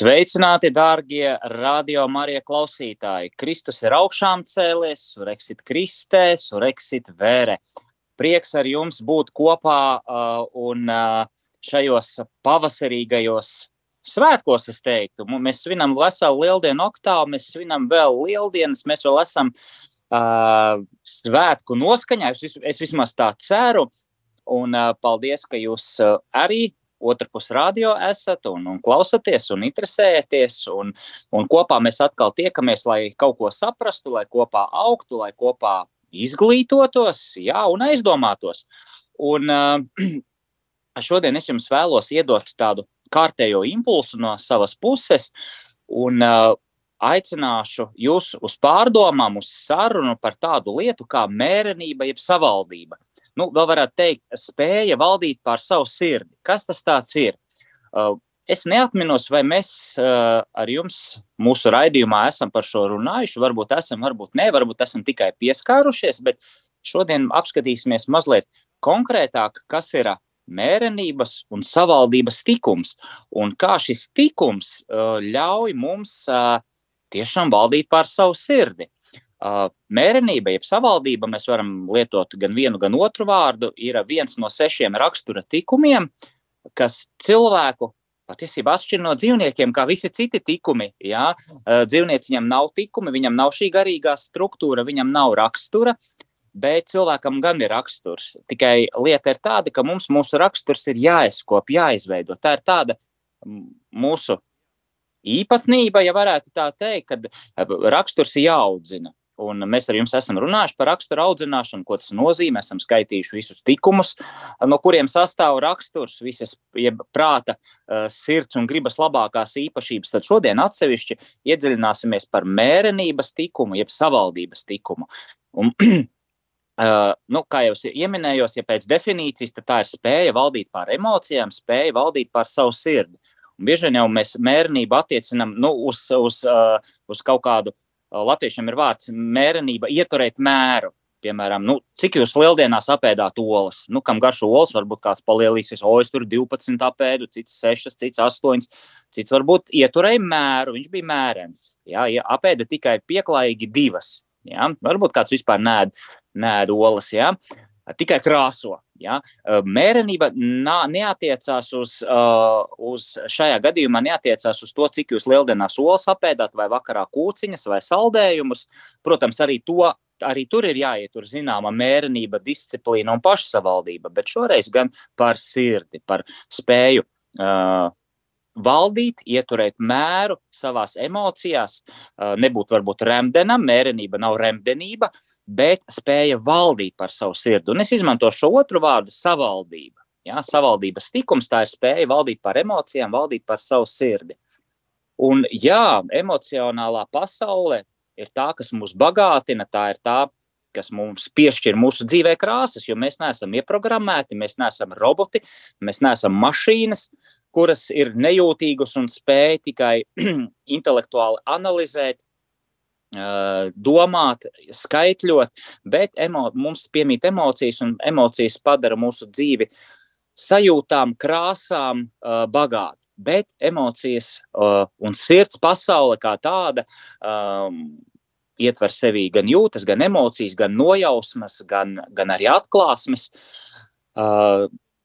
Sveicināti, dārgie radio Marija klausītāji! Kristus ir augšām cēlies, sureksit kristē, sureksit vērē. Prieks ar jums būt kopā uh, un uh, šajos pavasarīgajos svētkos, es teiktu. Mēs svinam veselu lieldienu oktāvu, mēs svinam vēl lieldienas, mēs vēl esam uh, svētku noskaņā, es, es vismaz tā ceru. Un uh, paldies, ka jūs uh, arī otrpus radio esat un, un klausaties un interesējaties. Un, un kopā mēs atkal tiekamies, lai kaut ko saprastu, lai kopā augtu, lai kopā izglītotos jā, un aizdomātos. Un, uh, šodien es jums vēlos iedot tādu kārtējo impulsu no savas puses. Un, uh, aicināšu jūs uz pārdomām, uz sarunu par tādu lietu kā mērenība, jeb savaldība. Nu, vēl varētu teikt, spēja valdīt pār savu sirdi. Kas tas ir? Uh, es neatminos, vai mēs uh, ar jums mūsu raidījumā esam par šo runājuši. Varbūt esam, varbūt nē, varbūt esam tikai pieskārušies, bet šodien apskatīsimies mazliet konkrētāk, kas ir mērenības un savaldības tikums, un kā šis tikums uh, ļauj mums tiešām valdīt pār savu sirdi. Uh, mērenība, jeb savaldība, mēs varam lietot gan vienu, gan otru vārdu, ir viens no sešiem rakstura tikumiem, kas cilvēku patiesībā atšķir no dzīvniekiem, kā visi citi tikumi. Jā. Uh, dzīvnieks viņam nav tikumi, viņam nav šī garīgā struktūra, viņam nav rakstura, bet cilvēkam gan ir raksturs. Tikai lieta ir tāda, ka mums mūsu raksturs ir jāizkop, jāizveido. Tā ir tāda mūsu īpatnība, ja varētu tā teikt, kad raksturs ir jāaudzina. Un mēs ar jums esam runājuši par raksturu audzināšanu, ko tas nozīmē. Esam skaitījuši visus tikumus, no kuriem sastāv raksturs, visas prāta, eh, sirds un gribas labākās īpašības. Tad šodien atsevišķi iedziļināsimies par mērenības tikumu, jeb savaldības tikumu. Un, Uh, nu, kā jau minējos, ja pēc definīcijas, tā ir spēja valdīt pār emocijām, spēja valdīt pār savu sirdi. Un bieži vien jau mēs mērenību attiecinām nu, uz, uz, uh, uz kaut kādu, uh, latviešiem ir vārds mērenība, ieturēt mēru. Piemēram, nu, cik jūs lieldienās apēdāt olas? Nu, kam garšo olas, varbūt kāds palielīsies, o, es tur 12 apēdu, cits 6, cits 8, cits varbūt ieturēja mēru, viņš bija mērens. Jā, ja apēda tikai pieklājīgi divas. Jā, varbūt kāds vispār nēd, nēd olas. Jā tikai krāso. Ja? Mērenība nā, neatiecās uz, uz šajā gadījumā, neatiecās uz to, cik jūs lieldienās olas apēdāt, vai vakarā kūciņas, vai saldējumus. Protams, arī to. Arī tur ir jāietur zināma mērenība, disciplīna un pašsavaldība, bet šoreiz gan par sirdi, par spēju uh, valdīt, ieturēt mēru savā emocijās, nebūt varbūt remdenam, mērenība nav remdenība, bet spēja valdīt par savu sirdi. Un es izmantošu šo otru vārdu - savaldība. Ja, savaldības tikums tā ir spēja valdīt par emocijām, valdīt par savu sirdi. Un jā, emocionālā pasaule ir tā, kas mūs bagātina, tā ir tā, kas mums piešķir mūsu dzīvē krāsas, jo mēs neesam ieprogrammēti, mēs neesam roboti, mēs neesam mašīnas, kuras ir nejūtīgas un spēj tikai intelektuāli analizēt, domāt, skaitļot, bet emo, mums piemīt emocijas, un emocijas padara mūsu dzīvi sajūtām, krāsām bagātu. Bet emocijas un sirds pasaule kā tāda um, ietver sevī gan jūtas, gan emocijas, gan nojausmas, gan, gan arī atklāsmes.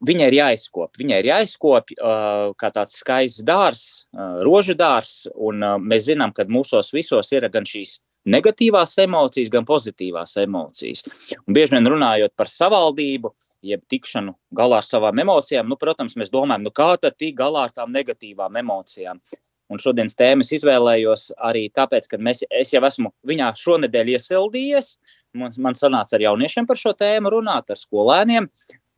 Viņai ir jāizkopja. Viņai ir jāizkopja uh, kā tāds skaists dārsts, uh, rožu dārsts. Un uh, mēs zinām, ka mūsos visos ir gan šīs negatīvās emocijas, gan pozitīvās emocijas. Un bieži vien runājot par savaldību, jeb tikšanu galā ar savām emocijām, nu, protams, mēs domājam, nu, kā tad tikt galā ar tām negatīvām emocijām. Un šodienas tēmas izvēlējos arī tāpēc, ka mēs, es jau esmu viņā šonadēļ iesildījies. Man, man sanāca ar jauniešiem par šo tēmu runāt, ar skolēniem.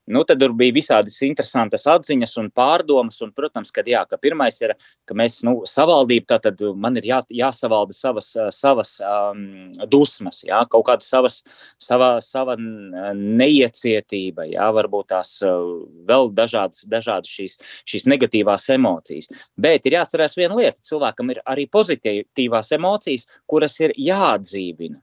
Nu, tad tur bija visādas interesantas atziņas un pārdomas. Un, protams, ka, jā, ka pirmais ir, ka mēs, nu, savaldība, tad man ir jā, jāsavalda savas, savas um, dusmas, jā, kaut kāda savas, sava, sava neiecietība, jā, varbūt tās uh, vēl dažādas, dažādas šīs, šīs negatīvās emocijas. Bet ir jāatcerās viena lieta, cilvēkam ir arī pozitīvās emocijas, kuras ir jāatdzīvina.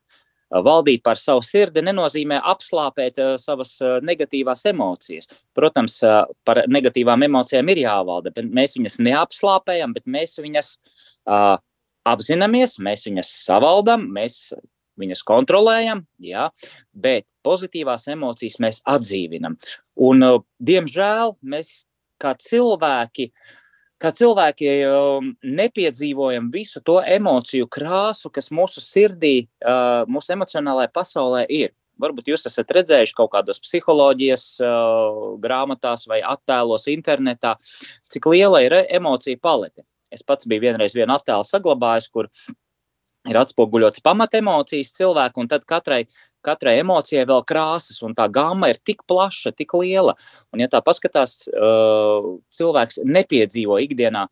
Valdīt par savu sirdi nenozīmē apslāpēt uh, savas uh, negatīvās emocijas. Protams, par negatīvām emocijām ir jāvalda, bet mēs viņas neapslāpējam, bet mēs viņas uh, apzināmies, mēs viņas savaldam, mēs viņas kontrolējam, jā, bet pozitīvās emocijas mēs atdzīvinam. Un, diemžēl mēs kā cilvēki uh, kā cilvēki um, nepiedzīvojam visu to emociju krāsu, kas mūsu sirdī, uh, mūsu emocionālajā pasaulē ir. Varbūt jūs esat redzējuši kaut kādos psiholoģijas uh, grāmatās vai attēlos internetā, cik liela ir emocija palete. Es pats biju vienreiz vienu attēlu saglabājis, kur ir atspoguļots pamatemocijas cilvēku, un tad katrai, katrai emocijai vēl krāsas, un tā gama ir tik plaša, tik liela. Un, ja tā paskatās, cilvēks nepiedzīvo ikdienā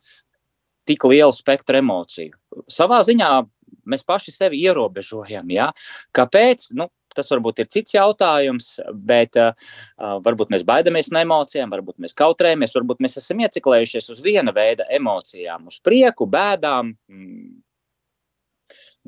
tik lielu spektru emociju. Savā ziņā mēs paši sevi ierobežojam. Ja? Kāpēc? Nu, tas varbūt ir cits jautājums, bet uh, varbūt mēs baidamies no emocijām, varbūt mēs kautrējamies, varbūt mēs esam ieciklējušies uz viena veida emocijām, uz prieku, bēdām,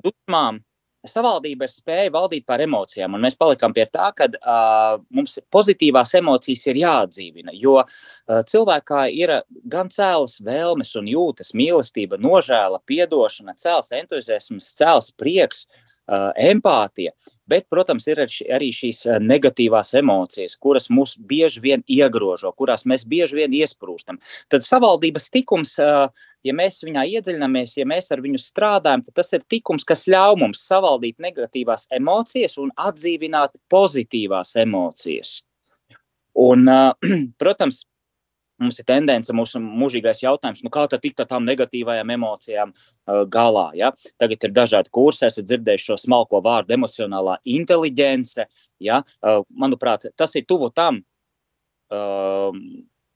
dusmām. Savaldība ir spēja valdīt par emocijām, un mēs palikām pie tā, ka uh, mums pozitīvās emocijas ir jāatdzīvina. Jo uh, cilvēkā ir gan cēlas vēlmes un jūtas, mīlestība, nožēla, atdošana, cēls entuziasms, cēls prieks, uh, empātija. Bet, protams, ir arī šīs negatīvās emocijas, kuras mūs bieži vien iegrožo, kurās mēs bieži vien iesprūstam. Tad savaldības tikums. Uh, ja mēs viņā iedziļināmies, ja mēs ar viņu strādājam, tad tas ir tikums, kas ļauj mums savaldīt negatīvās emocijas un atdzīvināt pozitīvās emocijas. Un, protams, mums ir tendence, mūsu mūžīgais jautājums, nu kā tad tikt ar tām negatīvajām emocijām uh, galā. Ja? Tagad ir dažādi kursi, esat dzirdējuši šo smalko vārdu emocionālā inteligence. Ja? Uh, manuprāt, tas ir tuvu tam, uh,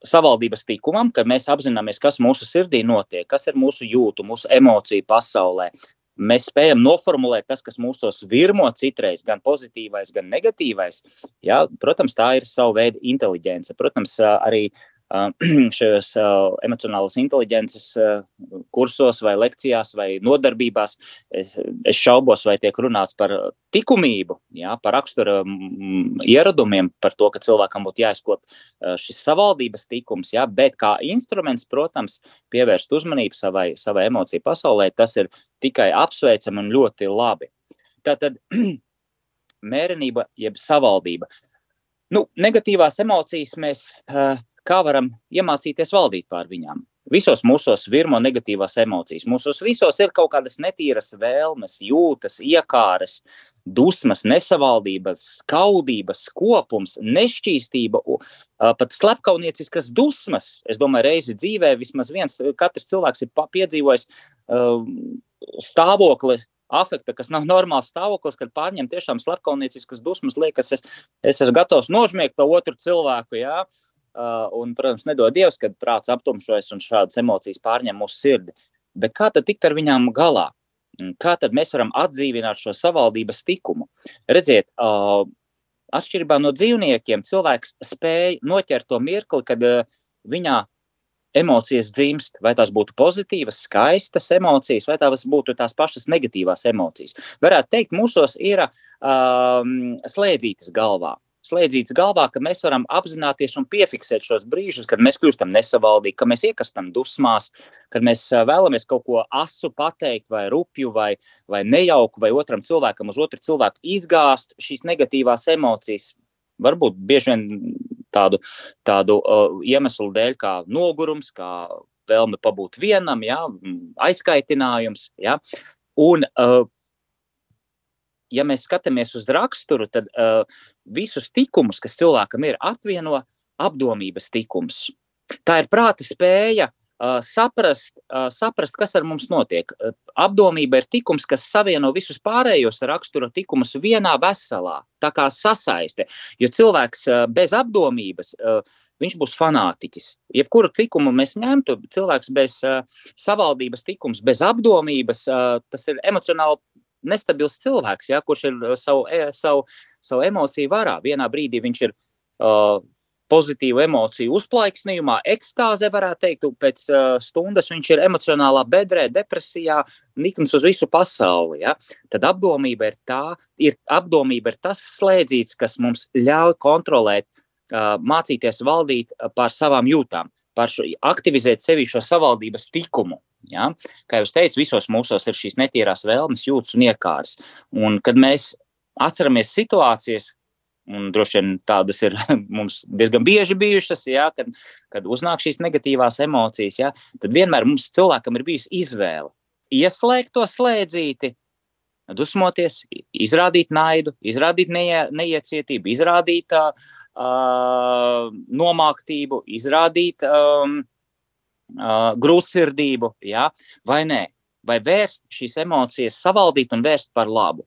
savaldības tikumam, ka mēs apzināmies, kas mūsu sirdī notiek, kas ir mūsu jūtu, mūsu emociju pasaulē. Mēs spējam noformulēt tas, kas mūsos virmo citreiz, gan pozitīvais, gan negatīvais. Jā, protams, tā ir sava veida inteligence. Protams, arī uh, šajos emocionālas inteligences kursos, vai lekcijās, vai nodarbībās. Es, es šaubos, vai tiek runāts par likumību, par rakstura ieradumiem, par to, ka cilvēkam būtu jāizkop šis savaldības tikums, jā, bet kā instruments, protams, pievērst uzmanību savai, savai emociju pasaulē, tas ir tikai apsveicami un ļoti labi. Tātad mērenība, jeb savaldība. Nu, negatīvās emocijas mēs uh, kā varam iemācīties valdīt pār viņām. Visos mūsos virmo negatīvās emocijas. Mūsos visos ir kaut kādas netīras vēlmes, jūtas, iekāres, dusmas, nesavaldības, skaudības, kopums, nešķīstība, pat slepkavnieciskas dusmas. Es domāju, reizi dzīvē vismaz viens katrs cilvēks ir piedzīvojis stāvokli, afekta, kas nav normāls stāvoklis, kad pārņem tiešām slepkavnieciskas dusmas, liekas, es, es esmu gatavs nožmiegt to otru cilvēku. Jā. Uh, un, protams, nedod Dievs, kad prāts aptumšojas un šādas emocijas pārņem mūsu sirdi. Bet kā tad tikt ar viņām galā? Kā tad mēs varam atdzīvināt šo savaldības tikumu? Redziet, uh, atšķirībā no dzīvniekiem, cilvēks spēja noķert to mirkli, kad uh, viņā emocijas dzimst, vai tās būtu pozitīvas, skaistas emocijas, vai tās būtu tās pašas negatīvās emocijas. Varētu teikt, mūsos ir um, slēdzītas galvā slēdzīts galvā, ka mēs varam apzināties un piefiksēt šos brīžus, kad mēs kļūstam nesavaldīgi, ka mēs iekastam dusmās, kad mēs vēlamies kaut ko asu pateikt, vai rupju, vai, vai nejauku, vai otram cilvēkam uz otru cilvēku izgāzt šīs negatīvās emocijas. Varbūt bieži vien tādu, tādu uh, iemeslu dēļ, kā nogurums, kā vēlme pabūt vienam, ja, aizkaitinājums. Ja. Un, uh, ja mēs skatāmies uz raksturu, tad uh, visus tikumus, kas cilvēkam ir, apvieno apdomības tikums. Tā ir prāta spēja uh, saprast, uh, saprast, kas ar mums notiek. Uh, apdomība ir tikums, kas savieno visus pārējos rakstura tikumus vienā veselā, tā kā sasaiste. Jo cilvēks uh, bez apdomības. Uh, viņš būs fanātiķis. Jebkuru likumu mēs ņemtu, cilvēks bez uh, savaldības tikums, bez apdomības, uh, tas ir emocionāli nestabils cilvēks, ja, kurš ir savu, savu, savu emociju varā. Vienā brīdī viņš ir uh, pozitīvu emociju uzplaiksnījumā, ekstāzē, varētu teikt, pēc uh, stundas viņš ir emocionālā bedrē, depresijā, nikns uz visu pasauli. Ja? Tad apdomība ir tā, ir, apdomība ir tas slēdzīts, kas mums ļauj kontrolēt, uh, mācīties valdīt pār savām jūtām, pār šo, aktivizēt sevi šo savaldības tikumu. Ja? Kā jau teicu, visos mūsos ir šīs netīrās vēlmes, jūtas un iekārs. Un kad mēs atceramies situācijas, Un droši vien tādas ir mums diezgan bieži bijušas, ja, kad, kad uznāk šīs negatīvās emocijas. Ja, tad vienmēr mums cilvēkam ir bijusi izvēle ieslēgt to slēdzīti, dusmoties, izrādīt naidu, izrādīt neie, neiecietību, izrādīt uh, nomāktību, izrādīt um, uh, grūtsirdību, ja, vai nē, vai vērst šīs emocijas, savaldīt un vērst par labu.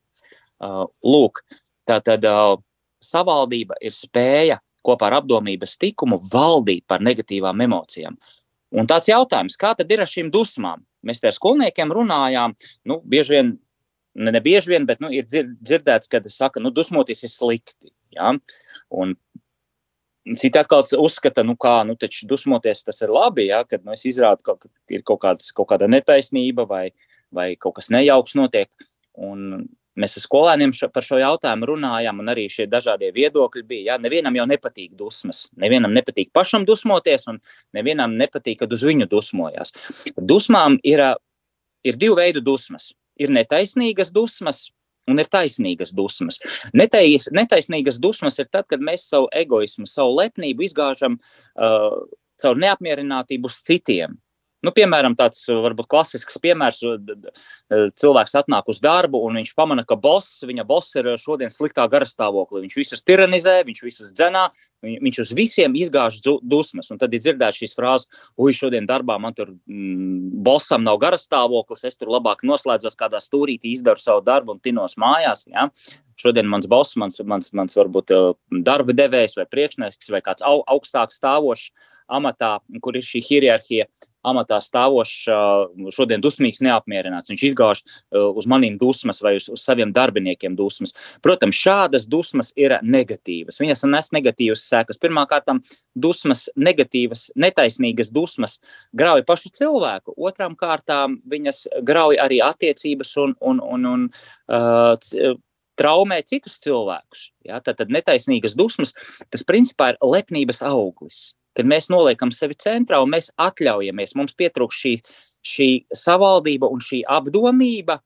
Uh, lūk, tā tad. Uh, savaldība ir spēja kopā ar apdomības tikumu valdīt par negatīvām emocijām. Un tāds jautājums, kā tad ir ar šīm dusmām? Mēs ar skolniekiem runājām, nu, bieži vien, ne, ne bieži vien, bet nu, ir dzirdēts, ka saka, nu, dusmoties ir slikti. Ja? Un Citi atkal uzskata, nu kā, nu taču dusmoties tas ir labi, ja, kad nu, es izrādu, ka ir kaut, kāds, kaut kāda netaisnība vai, vai kaut kas nejauks notiek. Un Mēs ar skolēniem šo, par šo jautājumu runājām, un arī šie dažādie viedokļi bija. Ja? Nevienam jau nepatīk dusmas. Nevienam nepatīk pašam dusmoties, un nevienam nepatīk, kad uz viņu dusmojas. Dusmām ir, ir divi veidi dusmas. Ir netaisnīgas dusmas, un ir taisnīgas dusmas. Netais, netaisnīgas dusmas ir tad, kad mēs savu egoismu, savu lepnību izgāžam uh, caur neapmierinātību uz citiem. Nu, piemēram, tāds varbūt klasisks piemērs. Cilvēks atnāk uz darbu un viņš pamana, ka boss, viņa boss ir šodien sliktā garastāvoklī. Viņš visus tiranizē, viņš visus dzenā, viņš uz visiem izgāž dusmas. Un tad ir dzirdēts šīs frāzes, ui, šodien darbā man tur mm, bossam nav garastāvoklis, es tur labāk noslēdzos kādā stūrītī, izdaru savu darbu un tinos mājās. Ja? Šodien mans boss, mans, mans, mans varbūt darba devējs vai priekšnieks vai kāds au, augstāk stāvošs amatā, kur ir šī hierarhija, amatā stāvošs, šodien dusmīgs, neapmierināts. Viņš izgāž uz maniem dusmas vai uz, uz saviem darbiniekiem dusmas. Protams, šādas dusmas ir negatīvas. Viņas nes negatīvas sekas. Pirmkārt, dusmas, negatīvas, netaisnīgas dusmas grauj pašu cilvēku. Otrām kārtām viņas grauj arī attiecības un, un, un, un uh, traumē citus cilvēkus. Ja? Tad, tad netaisnīgas dusmas, tas principā ir lepnības auglis kad mēs noliekam sevi centrā un mēs atļaujamies, mums pietrūkst šī, šī savaldība un šī apdomība,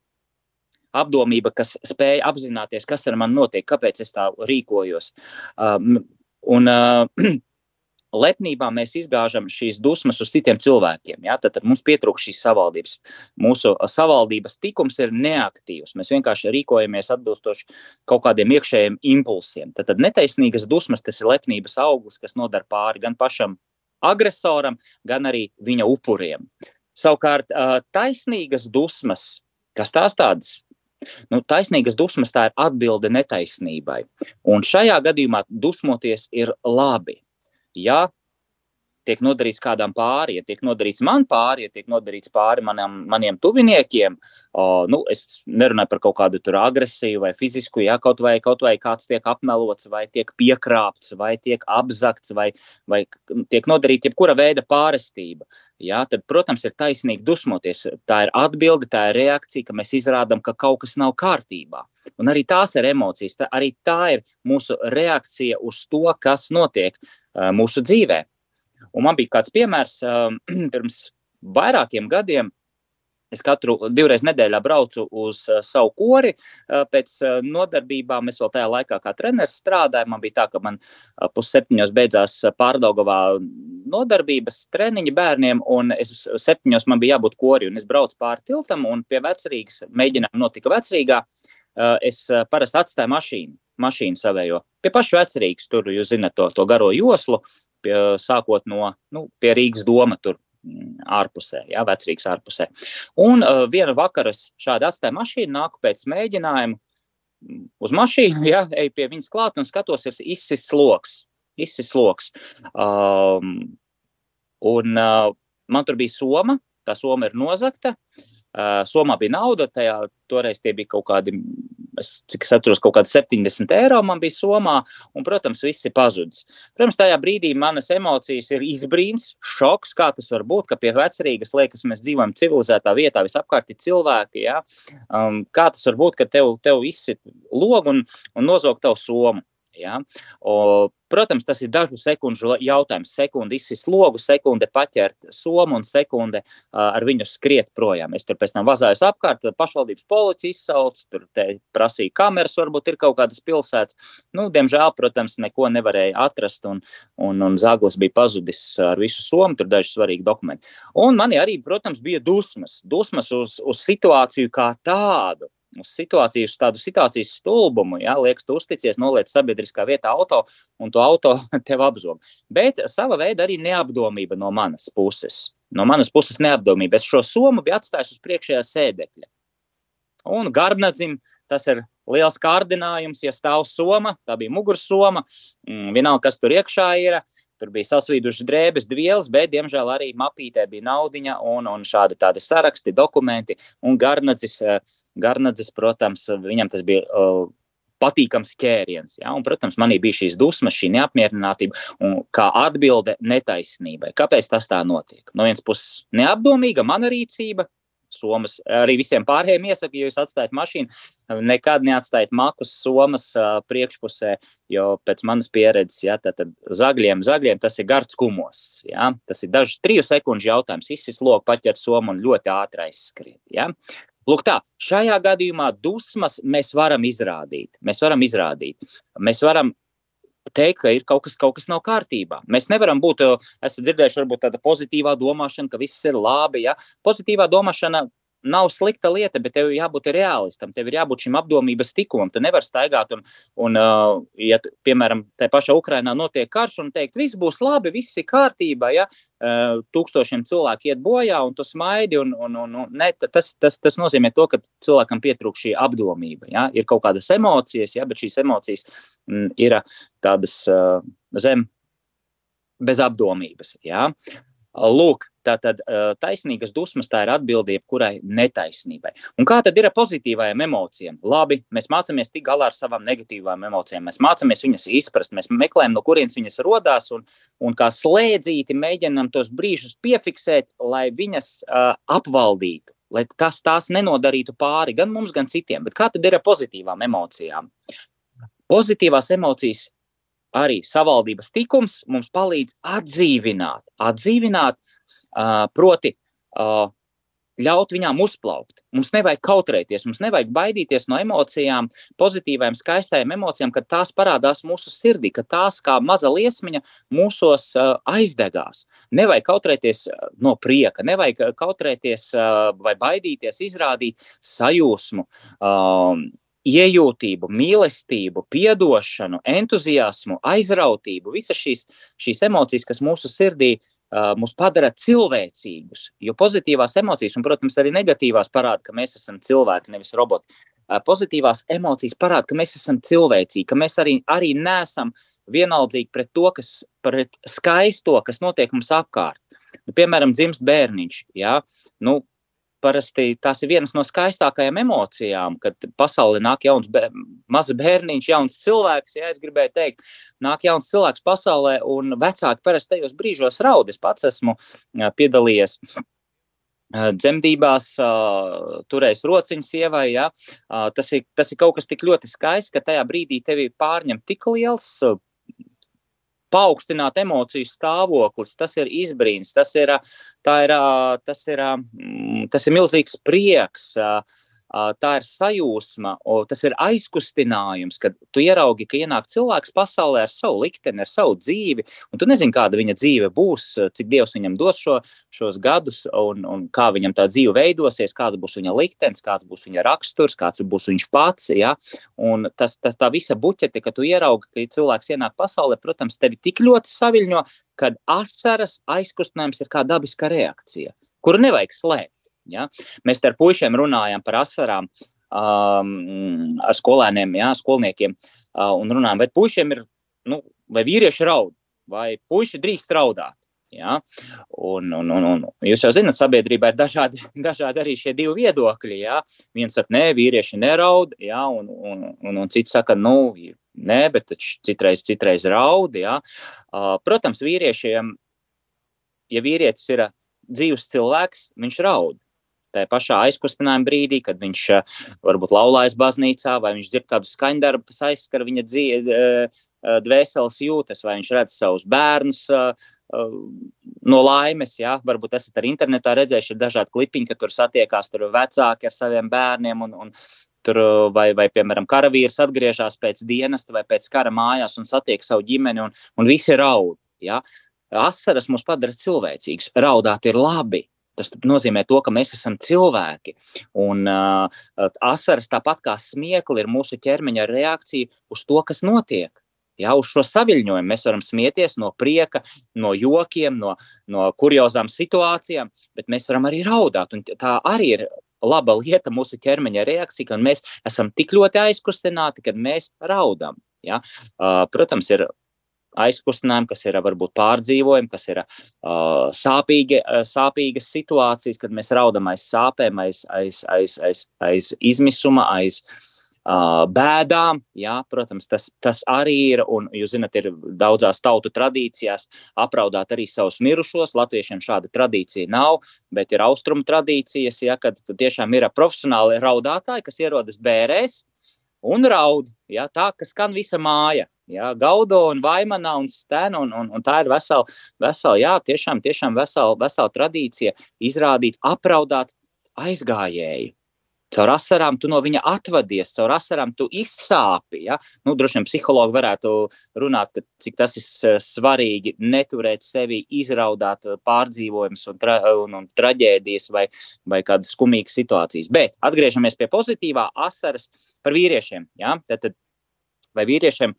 apdomība, kas spēj apzināties, kas ar mani notiek, kāpēc es tā rīkojos. Um, un, uh, lepnībā mēs izgāžam šīs dusmas uz citiem cilvēkiem. Ja? Tad, tad mums pietrūkst šīs savaldības. Mūsu savaldības tikums ir neaktīvs. Mēs vienkārši rīkojamies atbilstoši kaut kādiem iekšējiem impulsiem. Tad, tad netaisnīgas dusmas tas ir lepnības auglis, kas nodara pāri gan pašam agresoram, gan arī viņa upuriem. Savukārt, taisnīgas dusmas, kas tās tādas Nu, taisnīgas dusmas tā ir atbilde netaisnībai. Un šajā gadījumā dusmoties ir labi ja tiek nodarīts kādam pāri, ja tiek nodarīts man pāri, ja tiek nodarīts pāri manam, maniem tuviniekiem, o, nu, es nerunāju par kaut kādu agresiju vai fizisku, ja kaut vai, kaut vai kāds tiek apmelots, vai tiek piekrāpts, vai tiek apzakts, vai, vai tiek nodarīta jebkura veida pārestība. Ja, tad, protams, ir taisnīgi dusmoties. Tā ir atbilde, tā ir reakcija, ka mēs izrādām, ka kaut kas nav kārtībā. Un arī tās ir emocijas, tā, arī tā ir mūsu reakcija uz to, kas notiek uh, mūsu dzīvēm. Un man bija kāds piemērs pirms vairākiem gadiem. Es katru divreiz nedēļā braucu uz uh, savu kori. Uh, pēc uh, nodarbībām es vēl tajā laikā kā treneris strādāju. Man bija tā, ka man pusseptiņos beidzās pārdaugavā nodarbības treniņi bērniem, un es septiņos man bija jābūt kori, es braucu pāri tiltam, un pie vecrīgas mēģinājumu notika vecrīgā. Es parasti atstāju mašīnu, mašīnu savējo. Pie paša vecrīgas tur, jūs zinat, to, to garo joslu, pie, sākot no nu, Rīgas doma, tur ārpusē, jā, vecrīgas ārpusē. Un uh, vienu vakaru šādi atstāju mašīnu, nāku pēc mēģinājuma uz mašīnu, jā, eju pie viņas klāt un skatos, ir izsis loks. Izsis loks. Um, un uh, man tur bija soma, tā soma ir nozagta. Uh, Somā bija nauda, tajā toreiz tie bija kaut kādi es, cik es atceros, kaut kādi 70 eiro man bija somā, un, protams, viss ir pazudis. Protams, tajā brīdī manas emocijas ir izbrīns, šoks, kā tas var būt, ka pie vecerīgas liekas, mēs dzīvojam civilizētā vietā, visapkārt ir cilvēki. Ja? Um, kā tas var būt, ka tev, tev izsit logu un, un nozog tavu somu? Ja? O, protams, tas ir dažu sekundžu jautājums. Sekunde izsist logu, sekunde paķert somu un sekunde uh, ar viņu skriet projām. Es tur pēc tam vazājos apkārt, pašvaldības policija izsauc, tur prasīja kameras, varbūt ir kaut kādas pilsētas. Nu, diemžēl, protams, neko nevarēja atrast, un, un, un Zaglis bija pazudis ar visu somu, tur daži svarīgi dokumenti. Un man arī, protams, bija dusmas, dusmas uz, uz situāciju kā tādu uz situāciju, uz tādu situācijas stulbumu. Ja, liekas, tu uzticies, noliec sabiedriskā vietā auto un to auto tev apzog. Bet sava veida arī neapdomība no manas puses. No manas puses neapdomība. Es šo somu biju atstājis uz priekšējā sēdekļa. Un garbnadzim tas ir liels kārdinājums, ja stāv soma, tā bija mugursoma, mm, vienalga, kas tur iekšā ir. Tur bija sasvīdušas drēbes, vielas, bet, diemžēl, arī mapītē bija naudiņa un, un šādi tādi saraksti, dokumenti. Un Garnadzis, eh, Garnadzis protams, viņam tas bija. Uh, patīkams ķēriens. Ja? Un, protams, manī bija šīs dusmas, šī neapmierinātība un kā atbilde netaisnībai. Kāpēc tas tā notiek? No vienas puses, neapdomīga mana rīcība, somas. Arī visiem pārējiem iesaku, ja jūs atstājat mašīnu, nekad neatstājiet makus somas priekšpusē, jo pēc manas pieredzes, ja, tad, tad zagļiem, zagļiem tas ir gards kumos. Ja. Tas ir dažs triju sekundžu jautājums, izsis loku, paķert somu un ļoti ātri aizskriet. Ja. Lūk, tā, šajā gadījumā dusmas mēs varam izrādīt. Mēs varam izrādīt. Mēs varam teikt, ka ir kaut kas, kaut kas nav kārtībā. Mēs nevaram būt, esat dzirdējuši, varbūt tāda pozitīvā domāšana, ka viss ir labi. Ja? Pozitīvā domāšana nav slikta lieta, bet tev jābūt realistam, tev ir jābūt šim apdomības tikumam. Tu nevari staigāt un, un uh, ja, piemēram, tajā pašā Ukrainā notiek karš un teikt, viss būs labi, viss ir kārtībā, ja uh, tūkstošiem cilvēku iet bojā un tu smaidi. Un, un, un, un, ne, tas, tas, tas nozīmē to, ka cilvēkam pietrūkst šī apdomība. Ja? Ir kaut kādas emocijas, ja? bet šīs emocijas mm, ir tādas uh, zem bez apdomības. Ja? Lūk, tā tad taisnīgas dusmas tā ir atbildība kurai netaisnībai. Un kā tad ir ar pozitīvajām emocijām? Labi, mēs mācāmies tikt galā ar savām negatīvām emocijām, mēs mācāmies viņas izprast, mēs meklējam, no kurienes viņas radās un, un kā slēdzīti mēģinam tos brīžus piefiksēt, lai viņas uh, apvaldītu. Lai tas tās nenodarītu pāri gan mums, gan citiem. Bet kā tad ir ar pozitīvām emocijām? Pozitīvās emocijas arī savaldības tikums mums palīdz atdzīvināt, atdzīvināt uh, proti, uh, ļaut viņām uzplaukt. Mums nevajag kautrēties, mums nevajag baidīties no emocijām, pozitīvām, skaistām emocijām, kad tās parādās mūsu sirdī, ka tās kā maza liesmiņa mūsos aizdegās. Nevajag kautrēties no prieka, nevajag kautrēties vai baidīties, izrādīt sajūsmu. Iejūtību, mīlestību, atdošanu, entuziasmu, aizrautību, visas šīs, šīs emocijas, kas mūsu sirdī uh, mūs padara cilvēcīgus. Jo pozitīvās emocijas, un, protams, arī negatīvās parāda, ka mēs esam cilvēki, nevis roboti. Uh, pozitīvās emocijas parāda, ka mēs esam cilvēcīgi, ka mēs arī, arī nesam vienaldzīgi pret to, kas pret skaisto, kas notiek mums apkārt. Nu, piemēram, dzimst bērniņš. Ja? Nu, parasti tās ir vienas no skaistākajām emocijām, kad pasaulē nāk jauns, mazs bērniņš, jauns cilvēks. Ja es gribēju teikt, nāk jauns cilvēks pasaulē, un vecāki parasti tajos brīžos raud. Es pats esmu piedalījies dzemdībās, turējis rociņu sievai. Ja? Tas, ir, tas ir kaut kas tik ļoti skaists, ka tajā brīdī tevi pārņem tik liels paaugstināt emociju stāvoklis, tas ir izbrīns, tas ir, ir, tas ir, tas ir milzīgs prieks. Tā ir sajūsma, tas ir aizkustinājums, kad tu ieraugi, ka ienāk cilvēks pasaulē ar savu likteni, ar savu dzīvi, un tu nezini, kāda viņa dzīve būs, cik Dievs viņam dos šo, šos gadus, un, un kā viņam tā dzīve veidosies, kāds būs viņa liktenis, kāds būs viņa raksturs, kāds būs viņš pats. Ja? Un tas, tas tā visa buķete, ka tu ieraugi, ka cilvēks ienāk pasaulē, protams, tevi tik ļoti saviļņo, kad asaras aizkustinājums ir kā dabiska reakcija, kuru nevajag slēpt. Ja? Mēs ar puišiem runājam par asarām. Um, ar skolēniem, jā, skolniekiem, uh, un runājam, vai puišiem ir, nu, vai vīrieši raud, vai puiši drīkst raudāt. Ja? Un, un, un, un jūs jau zināt, sabiedrībā ir dažādi, dažādi arī šie divi viedokļi. Ja? Viens saka, nē, vīrieši neraud, ja? un, un, un, un cits saka, nu, nē, bet citreiz, citreiz raud. Ja? Uh, protams, vīriešiem, ja vīrietis ir dzīves cilvēks, viņš raud tajā pašā aizkustinājuma brīdī, kad viņš eh, varbūt laulājas baznīcā, vai viņš dzird kādu skaņdarbu, kas aizskar viņa dzīvi, eh, eh, dvēseles jūtas, vai viņš redz savus bērnus no laimes. Ja? Varbūt esat arī internetā redzējuši dažādi klipiņi, ka tur satiekās tur vecāki ar saviem bērniem. Un, un Tur, vai, vai, piemēram, karavīrs atgriežas pēc dienesta vai pēc kara mājās un satiek savu ģimeni, un, un visi raud. Ja? Asaras mūs padara cilvēcīgus. Raudāt ir labi, Tas nozīmē, to, ka mēs esam cilvēki. Un uh, asaras, tāpat kā smiekli, ir mūsu ķermeņa reakcija uz to, kas notiek. Jā, uz šo saviņojumu mēs varam smieties no prieka, no jokiem, no, no kuriozām situācijām, bet mēs varam arī raudāt. Tā arī ir laba lieta mūsu ķermeņa reakcija, ka mēs esam tik ļoti aizkustināti, kad mēs raudam. Ja? Uh, protams, ir aizkustinājumi, kas ir varbūt pārdzīvojumi, kas ir uh, sāpīgi, sāpīgas situācijas, kad mēs raudam aiz sāpēm, aiz, aiz, aiz, aiz, aiz izmisuma, aiz uh, bēdām. Jā, protams, tas, tas arī ir, un jūs zinat, ir daudzās tautu tradīcijās apraudāt arī savus mirušos. Latviešiem šāda tradīcija nav, bet ir austrumu tradīcijas, ja, kad tiešām ir profesionāli raudātāji, kas ierodas bērēs un raud. Ja, tā, kas skan visa māja. Ja, Gaudo un Vaimanā un Stēna, un, un, un tā ir vesela, vesela jā, tiešām, tiešām vesela, vesela tradīcija izrādīt, apraudāt aizgājēju. Caur asarām tu no viņa atvadies, caur asarām tu izsāpi. Ja? Nu, droši vien psihologi varētu runāt, ka, cik tas ir svarīgi neturēt sevi, izraudāt pārdzīvojumus un, tra un, un traģēdijas vai, vai kādas skumīgas situācijas. Bet atgriežamies pie pozitīvā asaras par vīriešiem. Ja? Tad, tad vai vīriešiem.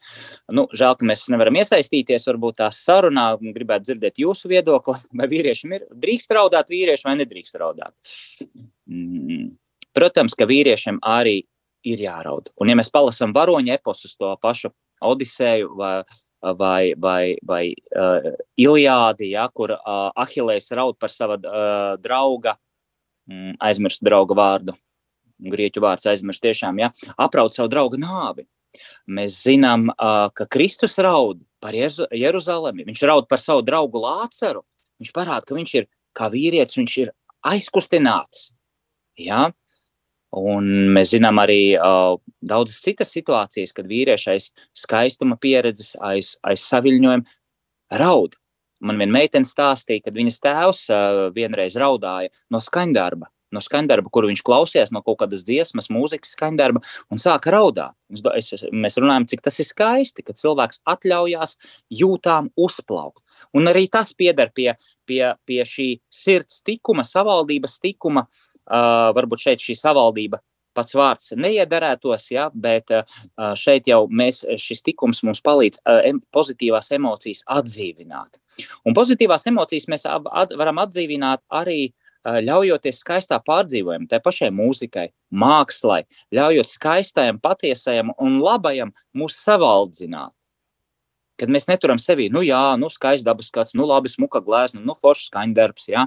Nu, žēl, ka mēs nevaram iesaistīties, varbūt tā sarunā, gribētu dzirdēt jūsu viedokli, vai vīriešiem ir drīkst raudāt vīrieši vai nedrīkst raudāt. Mm. Protams, ka vīriešiem arī ir jāraud. Un, ja mēs palasām varoņu eposus, to pašu Odiseju vai, vai, vai, vai uh, Iliādi, ja, kur uh, Ahilēs raud par sava uh, drauga, mm, aizmirst drauga vārdu, grieķu vārds aizmirst tiešām, ja, apraud savu draugu nāvi. Mēs zinām, ka Kristus raud par Jeruzalemi, viņš raud par savu draugu Lāceru. Viņš parāda, ka viņš ir kā vīrietis, viņš ir aizkustināts. Ja? Un mēs zinām arī uh, daudzas citas situācijas, kad vīrieši aiz skaistuma pieredzes, aiz, aiz saviņojuma raud. Man viena meitene stāstīja, ka viņas tēvs uh, vienreiz raudāja no skaņdarba no skaņdarba, kur viņš klausījās no kaut kādas dziesmas, mūzikas skaņdarba un sāka raudāt. Es, mēs runājam, cik tas ir skaisti, ka cilvēks atļaujās jūtām uzplaukt. Un arī tas pieder pie, pie, pie šī sirds tikuma, savaldības tikuma. Uh, varbūt šeit šī savaldība pats vārds neiedarētos, ja, bet uh, šeit jau mēs, šis tikums mums palīdz uh, pozitīvās emocijas atdzīvināt. Un pozitīvās emocijas mēs varam atdzīvināt arī uh, ļaujoties skaistā pārdzīvojumam, tai pašai mūzikai, mākslai, ļaujot skaistajam, patiesajam un labajam mūs savaldzināt. Kad mēs neturam sevi, nu jā, nu skaists dabas skats, nu labi smuka glēzna, nu foršs skaņdarbs, jā.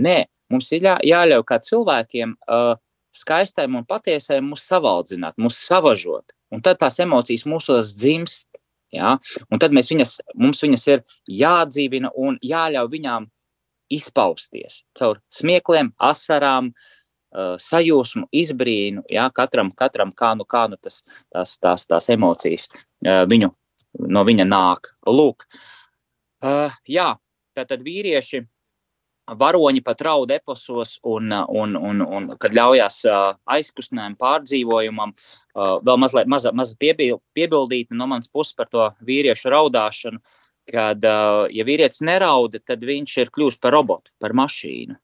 Nē, mums ir jā, jāļauj kā cilvēkiem uh, skaistajam un patiesajam mūs savaldzināt, mūs savažot. Un tad tās emocijas mūsos dzimst. Ja? Un tad viņas, mums viņas ir jādzīvina un jāļauj viņām izpausties caur smiekliem, asarām, uh, sajūsmu, izbrīnu. Jā, katram, katram kā nu, kā nu tas, tās, tās, tās emocijas uh, viņu, no viņa nāk. Lūk, uh, jā, tātad vīrieši varoņi pat raud eposos, un, un, un, un kad ļaujās aizkustinājumam, pārdzīvojumam, vēl mazliet maza, maza piebil, piebildīt no manas puses par to vīriešu raudāšanu, kad, ja vīrietis nerauda, tad viņš ir kļuvis par robotu, par mašīnu.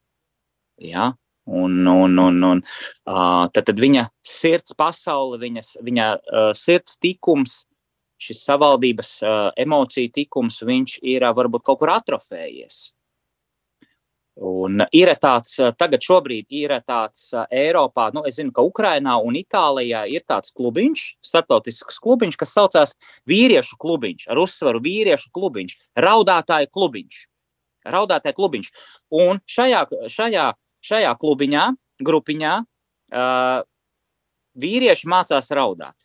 Ja? Un, un, un, un, uh, tad, tad viņa sirds pasaule, viņas, viņa uh, sirds tikums, šis savaldības uh, emociju tikums, viņš ir uh, varbūt kaut kur atrofējies. Un ir tāds, tagad šobrīd ir tāds Eiropā, nu, es zinu, ka Ukrainā un Itālijā ir tāds klubiņš, starptautisks klubiņš, kas saucās vīriešu klubiņš, ar uzsvaru vīriešu klubiņš, raudātāju klubiņš. Raudātāju klubiņš. Un šajā, šajā, šajā klubiņā, grupiņā, uh, vīrieši mācās raudāt.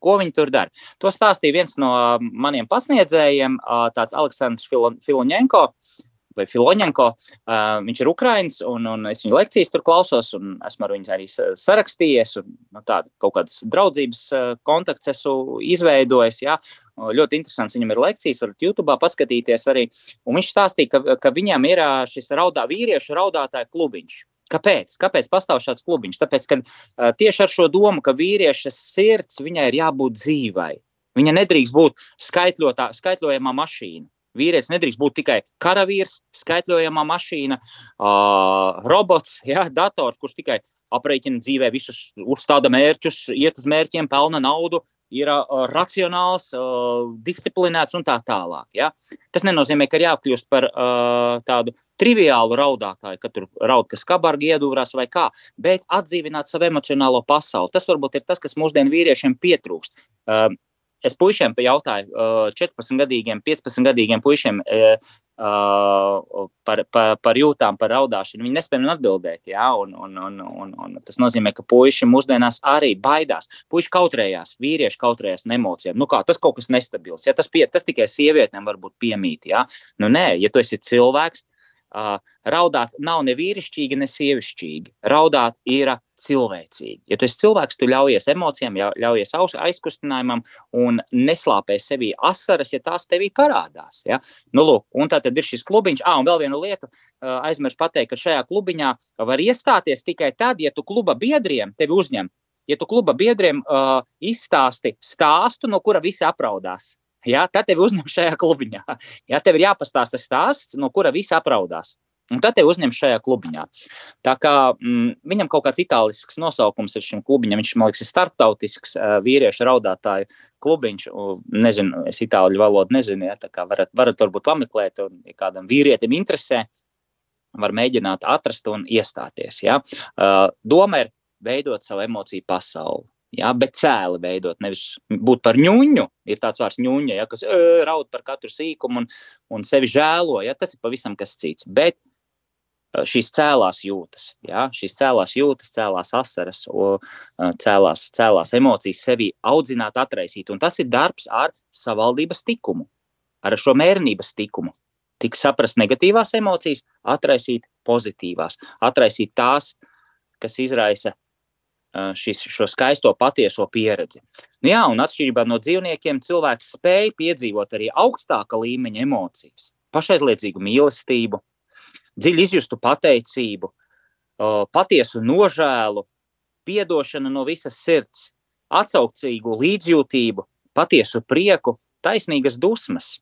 Ko viņi tur dara? To stāstīja viens no maniem pasniedzējiem, uh, tāds Aleksandrs Filoņenko. Uh, vai Filoņenko. Uh, viņš ir Ukraiņš, un, un es viņa lekcijas tur klausos, un esmu ar viņu arī sarakstījies. Un, nu, tādu kaut kādas draudzības kontakts esmu izveidojis. Jā. Ļoti interesants viņam ir lekcijas, varat YouTube paskatīties arī. Un viņš stāstīja, ka, ka viņam ir šis raudā, vīriešu raudātāju klubiņš. Kāpēc? Kāpēc pastāv šāds klubiņš? Tāpēc, ka uh, tieši ar šo domu, ka vīrieša sirds viņai ir jābūt dzīvai. Viņa nedrīkst būt skaitļojamā mašīna. Vīrietis nedrīkst būt tikai karavīrs, skaitļojamā mašīna, uh, robots, ja, dators, kurš tikai aprēķina dzīvē visus, uzstāda mērķus, iet uz mērķiem, pelna naudu, ir uh, racionāls, uh, disciplinēts un tā tālāk. Ja? Tas nenozīmē, ka ir jākļūst par uh, tādu triviālu raudātāju, ka tur raud, kas kabargi iedūrās vai kā, bet atdzīvināt savu emocionālo pasauli. Tas varbūt ir tas, kas mūsdienu vīriešiem pietrūkst. Uh, es puišiem jautāju, 14 gadīgiem, 15 gadīgiem puišiem par, par, par jūtām, par raudāšanu. Viņi nespēja man atbildēt. Ja? Un, un, un, un, un tas nozīmē, ka puiši mūsdienās arī baidās. Puiši kautrējās, vīrieši kautrējās no emocijām. Nu kā, tas kaut kas nestabils. Ja? Tas, pie, tas tikai sievietēm var būt piemīt. Ja? Nu, nē, ja tu esi cilvēks, raudāt nav ne vīrišķīgi, ne sievišķīgi. Raudāt ir cilvēcīgi. Ja tu esi cilvēks, tu ļaujies emocijām, ļaujies aizkustinājumam un neslāpē sevī asaras, ja tās tevī parādās. Ja? Nu, lūk, un tā tad ir šis klubiņš. Ah, un vēl viena lieta, aizmirsu pateikt, ka šajā klubiņā var iestāties tikai tad, ja tu kluba biedriem tevi uzņem. Ja tu kluba biedriem uh, izstāsti stāstu, no kura visi apraudās, Ja, tad tev uzņem šajā klubiņā. Ja, tev ir jāpastāsta stāsts, no kura visi apraudās. Un tad te uzņem šajā klubiņā. Tā kā mm, viņam kaut kāds itālisks nosaukums ir šim klubiņam, viņš man liekas, ir starptautisks uh, vīriešu raudātāju klubiņš. Nezinu, es itāļu valodu nezinu, ja, tā kā varat, varat varbūt pameklēt, un ja kādam vīrietim interesē, var mēģināt atrast un iestāties. Ja. Uh, doma ir veidot savu emociju pasauli. Ja, bet cēli veidot, nevis būt par ņūņu. Ir tāds vārds ņūņa, ja, kas e, raud par katru sīkumu un, un sevi žēlo. Ja, tas ir pavisam kas cits. Bet šīs cēlās jūtas, ja, šīs cēlās jūtas, cēlās asaras, o, cēlās, cēlās emocijas sevi audzināt, atraisīt. Un tas ir darbs ar savaldības tikumu, ar šo mērnības tikumu. Tik saprast negatīvās emocijas, atraisīt pozitīvās, atraisīt tās, kas izraisa šis, šo skaisto patieso pieredzi. Nu, jā, un atšķirībā no dzīvniekiem, cilvēks spēj piedzīvot arī augstāka līmeņa emocijas, pašaizliedzīgu mīlestību, dziļu izjustu pateicību, patiesu nožēlu, atdošanu no visas sirds, atsaucīgu līdzjūtību, patiesu prieku, taisnīgas dusmas.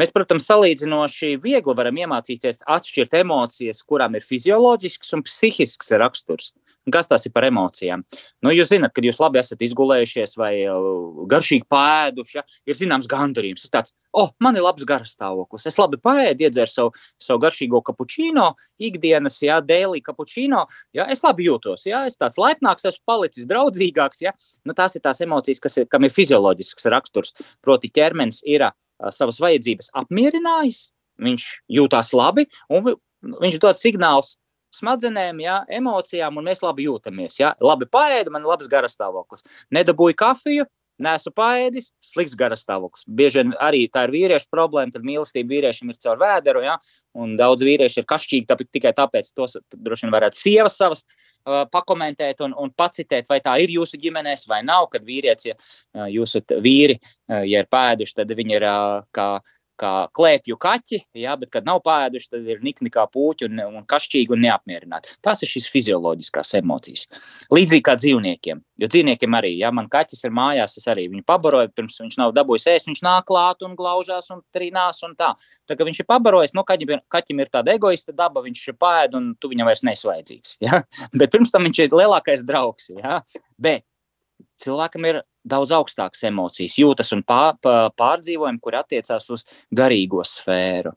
Mēs, protams, salīdzinoši viegli varam iemācīties atšķirt emocijas, kurām ir fizioloģisks un psihisks raksturs. Kas tas ir par emocijām? Nu, jūs zināt, kad jūs labi esat izgulējušies vai uh, garšīgi pēduši, ja, ir zināms gandarījums. Tas tāds, oh, man ir labs garastāvoklis. Es labi pēdu, iedzeru savu, savu garšīgo kapučīno, ikdienas, ja dēlī kapučīno. Ja, es labi jūtos, ja es tāds laipnāks, esmu palicis draudzīgāks. Ja. Nu, tās ir tās emocijas, kas ir, kam ir fizioloģisks raksturs. Proti, ķermenis ir savas vajadzības apmierinājis, viņš jūtas labi un viņš dod signālus smadzenēm, jā, emocijām, un mēs labi jūtamies. Jā. Labi paēdu, man ir labs garastāvoklis. Nedabūju kafiju, nesu paēdis, slikts garastāvoklis. Bieži vien arī tā ir vīriešu problēma, kad mīlestība vīriešiem ir caur vēderu, ja? un daudz vīrieši ir kašķīgi tāpēc, tikai tāpēc, tos droši vien varētu sievas savas uh, pakomentēt un, un pacitēt, vai tā ir jūsu ģimenēs vai nav, kad vīrietis, ja jūsu vīri, uh, ja ir pēduši, tad viņi ir uh, kā kā klēpju kaķi, jā, bet, kad nav pēduši, tad ir nikni kā puķi un, un kašķīgi un neapmierināti. Tas ir šīs fizioloģiskās emocijas. Līdzīgi kā dzīvniekiem. Jo dzīvniekiem arī, ja man kaķis ir mājās, es arī viņu pabaroju, pirms viņš nav dabūjis ēst, viņš nāk klāt un glaužās un trīnās un tā. Tā kā viņš ir pabarojis, nu, kaķim, kaķim ir tāda egoista daba, viņš ir pēd un tu viņam vairs nesvairdzīgs. Ja? Bet pirms tam viņš ir lielākais draugs. Ja? Bet cilvēkam ir daudz augstākas emocijas, jūtas un pār, pārdzīvojumi, kur attiecās uz garīgo sfēru.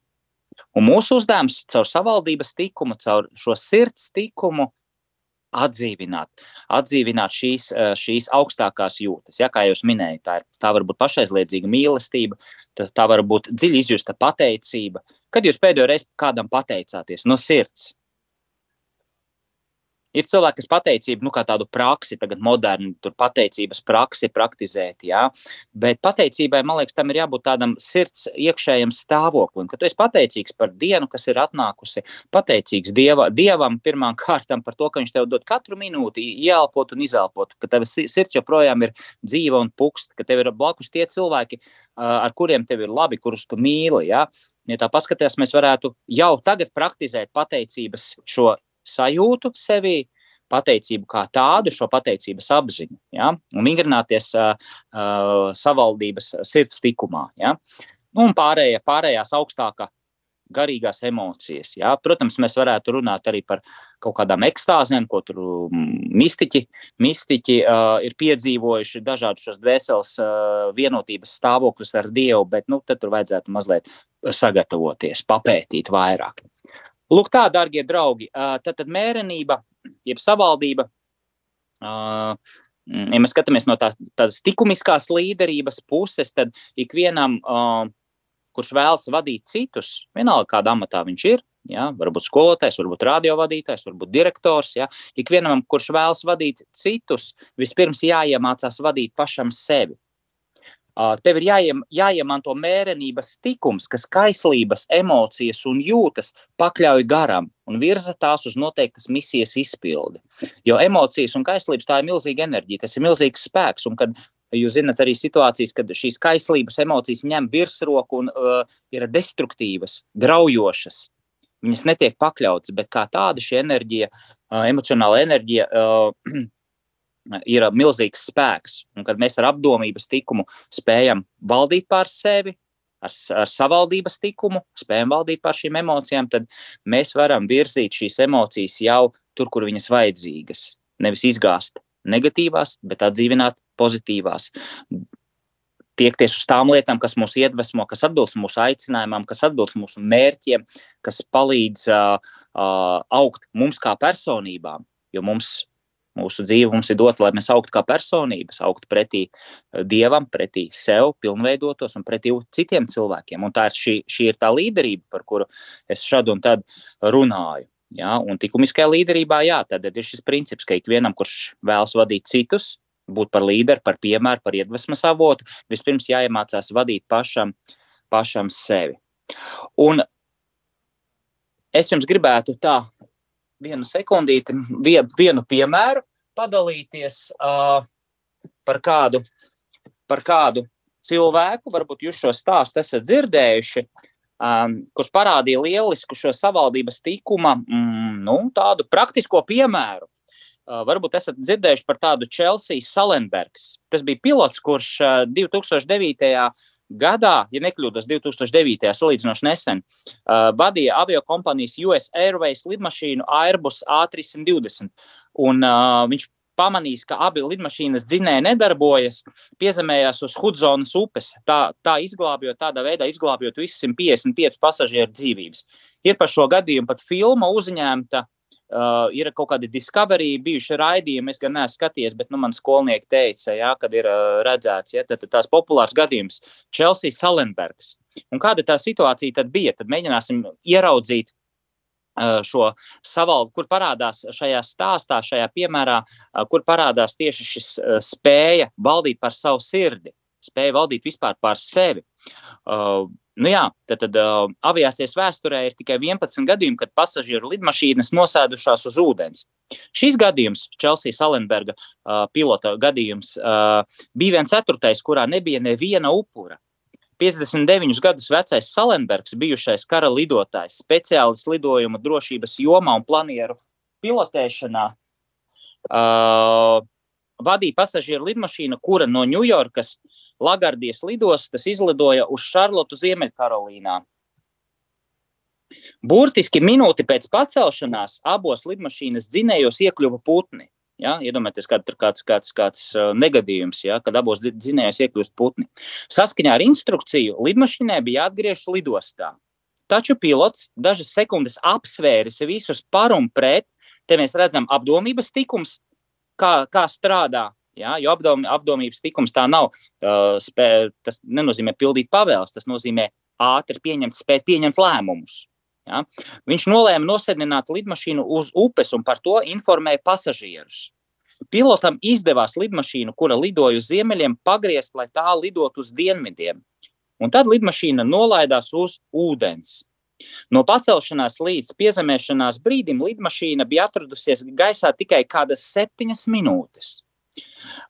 Un mūsu uzdevums caur savaldības tikumu, caur šo sirds tikumu, atdzīvināt, atdzīvināt šīs, šīs augstākās jūtas. Ja, kā jau minēju, tā, ir, tā var būt pašaizliedzīga mīlestība, tas, tā var būt dziļi izjusta pateicība. Kad jūs pēdējo reizi kādam pateicāties no sirds? Ir cilvēki, kas pateicību, nu, kā tādu praksi, tagad modernu, tur pateicības praksi praktizēt, jā. Bet pateicībai, man liekas, tam ir jābūt tādam sirds iekšējam stāvoklim, ka tu esi pateicīgs par dienu, kas ir atnākusi, pateicīgs dieva, Dievam pirmām kārtām par to, ka viņš tev dod katru minūti ieelpot un izelpot, ka tev sirds joprojām ir dzīva un pukst, ka tev ir blakus tie cilvēki, ar kuriem tev ir labi, kurus tu mīli, jā. Ja tā paskatās, mēs varētu jau tagad praktizēt pateicības šo sajūtu sevī, pateicību kā tādu, šo pateicības apziņu, ja? un vingrināties uh, uh, savaldības sirds tikumā. Ja? Nu, un pārējā, pārējās augstākā garīgās emocijas. Ja? Protams, mēs varētu runāt arī par kaut kādām ekstāzēm, ko tur mistiķi, mistiķi uh, ir piedzīvojuši, dažādus šos dvēseles uh, vienotības stāvokļus ar Dievu, bet nu, tur vajadzētu mazliet sagatavoties, papētīt vairāk. Lūk, tā, darbie draugi, tad, mērenība, jeb savaldība, ja mēs skatāmies no tās, tādas likumiskās līderības puses, tad ikvienam, kurš vēlas vadīt citus, vienalga kādā amatā viņš ir, ja, varbūt skolotājs, varbūt radiovadītājs, varbūt direktors, ja, ikvienam, kurš vēlas vadīt citus, vispirms jāiemācās vadīt pašam sevi. Tev ir jāiem, jāiemanto mērenības tikums, kas kaislības, emocijas un jūtas pakļauj garam un virza tās uz noteiktas misijas izpildi. Jo emocijas un kaislības tā ir milzīga enerģija, tas ir milzīgs spēks. Un, kad jūs zinat arī situācijas, kad šīs kaislības emocijas ņem virsroku un uh, ir destruktīvas, graujošas, viņas netiek pakļautas, bet kā tāda šī enerģija, uh, emocionāla enerģija. Uh, ir milzīgs spēks. Un kad mēs ar apdomības tikumu spējam valdīt pār sevi, ar, ar savaldības tikumu, spējam valdīt pār šīm emocijām, tad mēs varam virzīt šīs emocijas jau tur, kur viņas vajadzīgas. Nevis izgāzt negatīvās, bet atdzīvināt pozitīvās. Tiekties uz tām lietām, kas mūs iedvesmo, kas atbilst mūsu aicinājumam, kas atbilst mūsu mērķiem, kas palīdz uh, uh, augt mums kā personībām. Jo mums Mūsu dzīve mums ir dota, lai mēs augtu kā personības, augtu pretī eh, dievam, pretī sev, pilnveidotos un pretī citiem cilvēkiem. Un tā ir šī, šī ir tā līderība, par kuru es šad un tad runāju. Ja? Un likumiskajā līderībā, jā, ir šis princips, ka ikvienam, kurš vēlas vadīt citus, būt par līderi, par piemēru, par iedvesmas avotu, vispirms jāiemācās vadīt pašam, pašam sevi. Un es jums gribētu tā vienu sekundīti, vienu piemēru padalīties uh, par, kādu, par kādu cilvēku. Varbūt jūs šo stāstu esat dzirdējuši, um, kurš parādīja lielisku šo savaldības tikuma, mm, nu, tādu praktisko piemēru. Uh, varbūt esat dzirdējuši par tādu Chelsea Salenbergs. Tas bija pilots, kurš uh, 2009 gadā, ja nekļūdos 2009. salīdzinoši nesen, uh, vadīja avio kompānijas US Airways lidmašīnu Airbus A320. Un, uh, viņš pamanīs, ka abi lidmašīnas dzinēji nedarbojas, piezemējās uz Hudzonas upes, tā, tā izglābjot, tādā veidā izglābjot visus 155 pasažieru dzīvības. Ir par šo gadījumu pat filma uzņemta Uh, ir kaut kādi discovery, bijuši raidījumi, es gan neesmu skatījies, bet nu, man skolnieki teica, ja, kad ir uh, redzēts, ja, tad, tad tās populārs gadījums - Chelsea Salenbergs. Un kāda tā situācija tad bija? Tad mēģināsim ieraudzīt uh, šo savaldu, kur parādās šajā stāstā, šajā piemērā, uh, kur parādās tieši šis uh, spēja valdīt par savu sirdi, spēja valdīt vispār par sevi. Uh, Nu jā, tad, tad uh, aviācijas vēsturē ir tikai 11 gadījumi, kad pasažieru lidmašīnas nosēdušās uz ūdens. Šis gadījums, Chelsea Salenberga uh, pilota gadījums, uh, bija viens ceturtais, kurā nebija neviena upura. 59 gadus vecais Salenbergs, bijušais kara lidotājs, speciālists lidojuma drošības jomā un planieru pilotēšanā, uh, vadīja pasažieru lidmašīnu, kura no Ņujorkas Lagardijas lidostas izlidoja uz Šarlotu Ziemeļkarolīnā. Burtiski minūti pēc pacelšanās abos lidmašīnas dzinējos iekļuva putni. Ja? Iedomājieties, kāds, kāds, kāds, kāds negadījums, ja? kad abos dzinējos iekļūst putni. Saskaņā ar instrukciju lidmašīnai bija jāatgriežas lidostā. Taču pilots dažas sekundes apsvēris visus par un pret. Te mēs redzam apdomības tikums, kā, kā strādā. Ja, jo apdom, apdomības tikums tā nav. Uh, spē, tas nenozīmē pildīt pavēles, tas nozīmē ātri pieņemt, spēt pieņemt lēmumus. Ja? Viņš nolēma nosēdināt lidmašīnu uz upes un par to informēja pasažierus. Pilotam izdevās lidmašīnu, kura lidoja uz ziemeļiem, pagriezt, lai tā lidotu uz dienvidiem. Un tad lidmašīna nolaidās uz ūdens. No pacelšanās līdz piezemēšanās brīdim lidmašīna bija atradusies gaisā tikai kādas septiņas minūtes.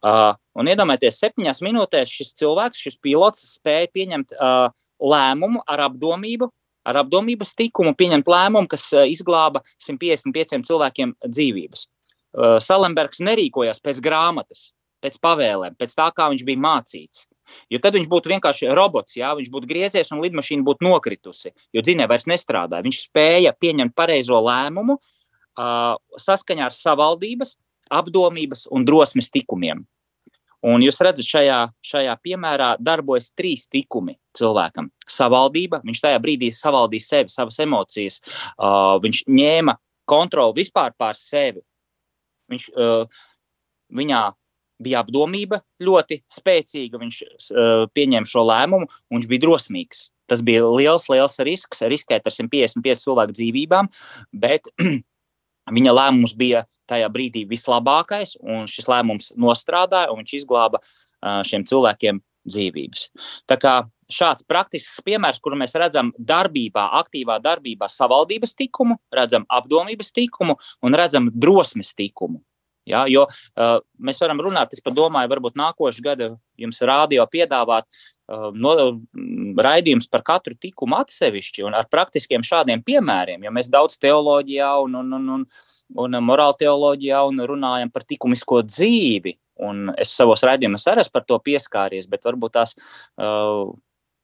Uh, un iedomājieties, septiņās minūtēs šis cilvēks, šis pilots, spēja pieņemt uh, lēmumu ar apdomību, ar apdomības tikumu pieņemt lēmumu, kas eh, izglāba 155 cilvēkiem dzīvības. Eh, Salenbergs nerīkojās pēc grāmatas, pēc pavēlēm, pēc tā, kā viņš bija mācīts. Jo tad viņš būtu vienkārši robots, jā, viņš būtu griezies un lidmašīna būtu nokritusi, jo dzinēja vairs nestrādāja. Viņš spēja pieņemt pareizo lēmumu uh, saskaņā ar savaldības, apdomības un drosmes tikumiem. Un jūs redzat, šajā, šajā piemērā darbojas trīs tikumi cilvēkam. Savaldība, viņš tajā brīdī savaldīja sevi, savas emocijas, uh, viņš ņēma kontroli vispār pār sevi. Viņš, uh, viņā bija apdomība ļoti spēcīga, viņš uh, pieņēma šo lēmumu, un viņš bija drosmīgs. Tas bija liels, liels risks, riskēt ar 155 cilvēku dzīvībām, bet Viņa lēmums bija tajā brīdī vislabākais, un šis lēmums nostrādāja, un viņš izglāba šiem cilvēkiem dzīvības. Tā kā šāds praktisks piemērs, kuru mēs redzam darbībā, aktīvā darbībā, savaldības tikumu, redzam apdomības tikumu un redzam drosmes tikumu. Ja, jo uh, mēs varam runāt, es domāju, varbūt nākošais gada jums rādio piedāvāt no, raidījums par katru tikumu atsevišķi un ar praktiskiem šādiem piemēriem. Ja mēs daudz teoloģijā un, un, un, un, un morāla teoloģijā un runājam par likumisko dzīvi, un es savos raidījumos arī esmu par to pieskāries, bet varbūt tās uh,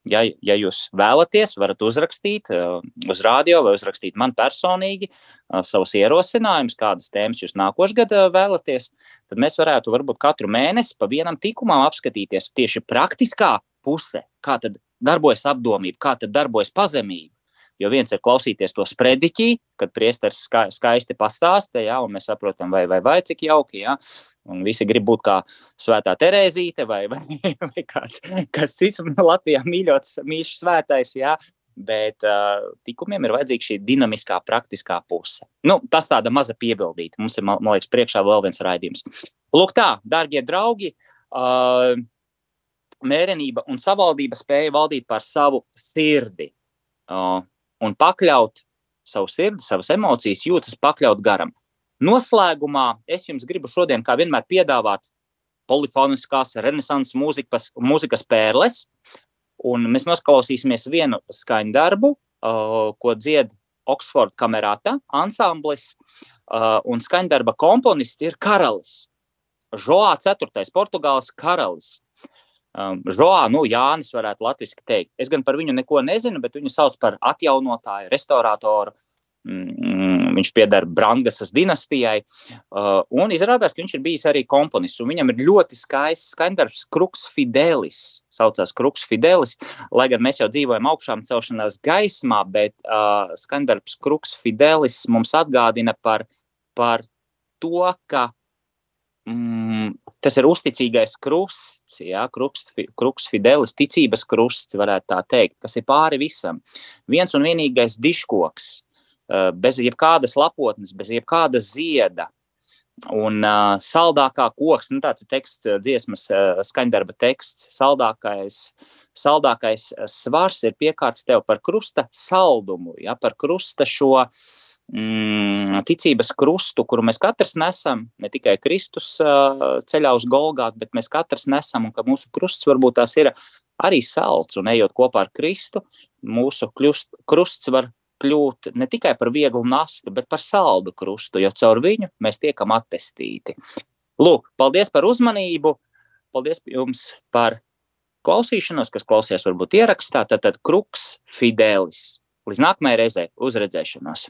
Ja, ja jūs vēlaties, varat uzrakstīt uh, uz rādio vai uzrakstīt man personīgi uh, savus ierosinājumus, kādas tēmas jūs nākošais gadā uh, vēlaties. Tad mēs varētu varbūt katru mēnesi pa vienam tikumam apskatīties tieši praktiskā puse, kā tad darbojas apdomība, kā tad darbojas pazemība. Jo viens ir klausīties to sprediķī, kad priesteris ska, skaisti pastāsta, ja, un mēs saprotam, vai, vai, vai cik jauki, ja, un visi grib būt kā svētā Terēzīte vai, vai, vai kāds, kāds cits Latvijā mīļots, mīļš svētais, ja, bet uh, tikumiem ir vajadzīga šī dinamiskā, praktiskā puse. Nu, tas tāda maza piebildīta. Mums ir, man liekas, priekšā vēl viens raidījums. Lūk tā, dārgie draugi, uh, mērenība un savaldība spēja valdīt par savu sirdi. Uh, un pakļaut savu sirdi, savas emocijas, jūtas pakļaut garam. Noslēgumā es jums gribu šodien, kā vienmēr, piedāvāt polifoniskās renesanses mūzikas, mūzikas pērles. Un mēs noklausīsimies vienu skaņdarbu, uh, ko dzied Oxford kamerāta ansamblis. Uh, un skaņdarba komponists ir karalis. Žoā 4. Portugāles karalis. Um, Žoā, nu, Jānis varētu latviešu teikt. Es gan par viņu neko nezinu, bet viņu sauc par atjaunotāju, restauratoru. Mm, viņš pieder Brangasas dinastijai. Uh, un izrādās, ka viņš ir bijis arī komponists. Viņam ir ļoti skaists skaņdarbs, Kruks Fidelis. Saucās Kruks Fidelis. Lai gan mēs jau dzīvojam augšām celšanās gaismā, bet uh, skaņdarbs Kruks Fidelis mums atgādina par, par to, ka mm, tas ir uzticīgais krusts, ja, kruks, kruks fidelis, ticības krusts, varētu tā teikt, kas ir pāri visam. Viens un vienīgais diškoks, eh, bez jebkādas lapotnes, bez jebkāda zieda. Un uh, saldākā koks, nu, tāds ir teksts, eh, dziesmas uh, skaņdarba teksts, saldākais, saldākais svars ir piekārts tev par krusta saldumu, ja, par krusta šo uh, mm, ticības krustu, kuru mēs katrs nesam, ne tikai Kristus uh, ceļā uz Golgātu, bet mēs katrs nesam, un ka mūsu krusts varbūt tās ir arī salds, un ejot kopā ar Kristu, mūsu kļust, krusts var kļūt ne tikai par vieglu nastu, bet par saldu krustu, jo caur viņu mēs tiekam attestīti. Lūk, paldies par uzmanību, paldies jums par klausīšanos, kas klausies varbūt ierakstā, tad, tad kruks Fidelis. Līdz nākamajai reizei uzredzēšanos!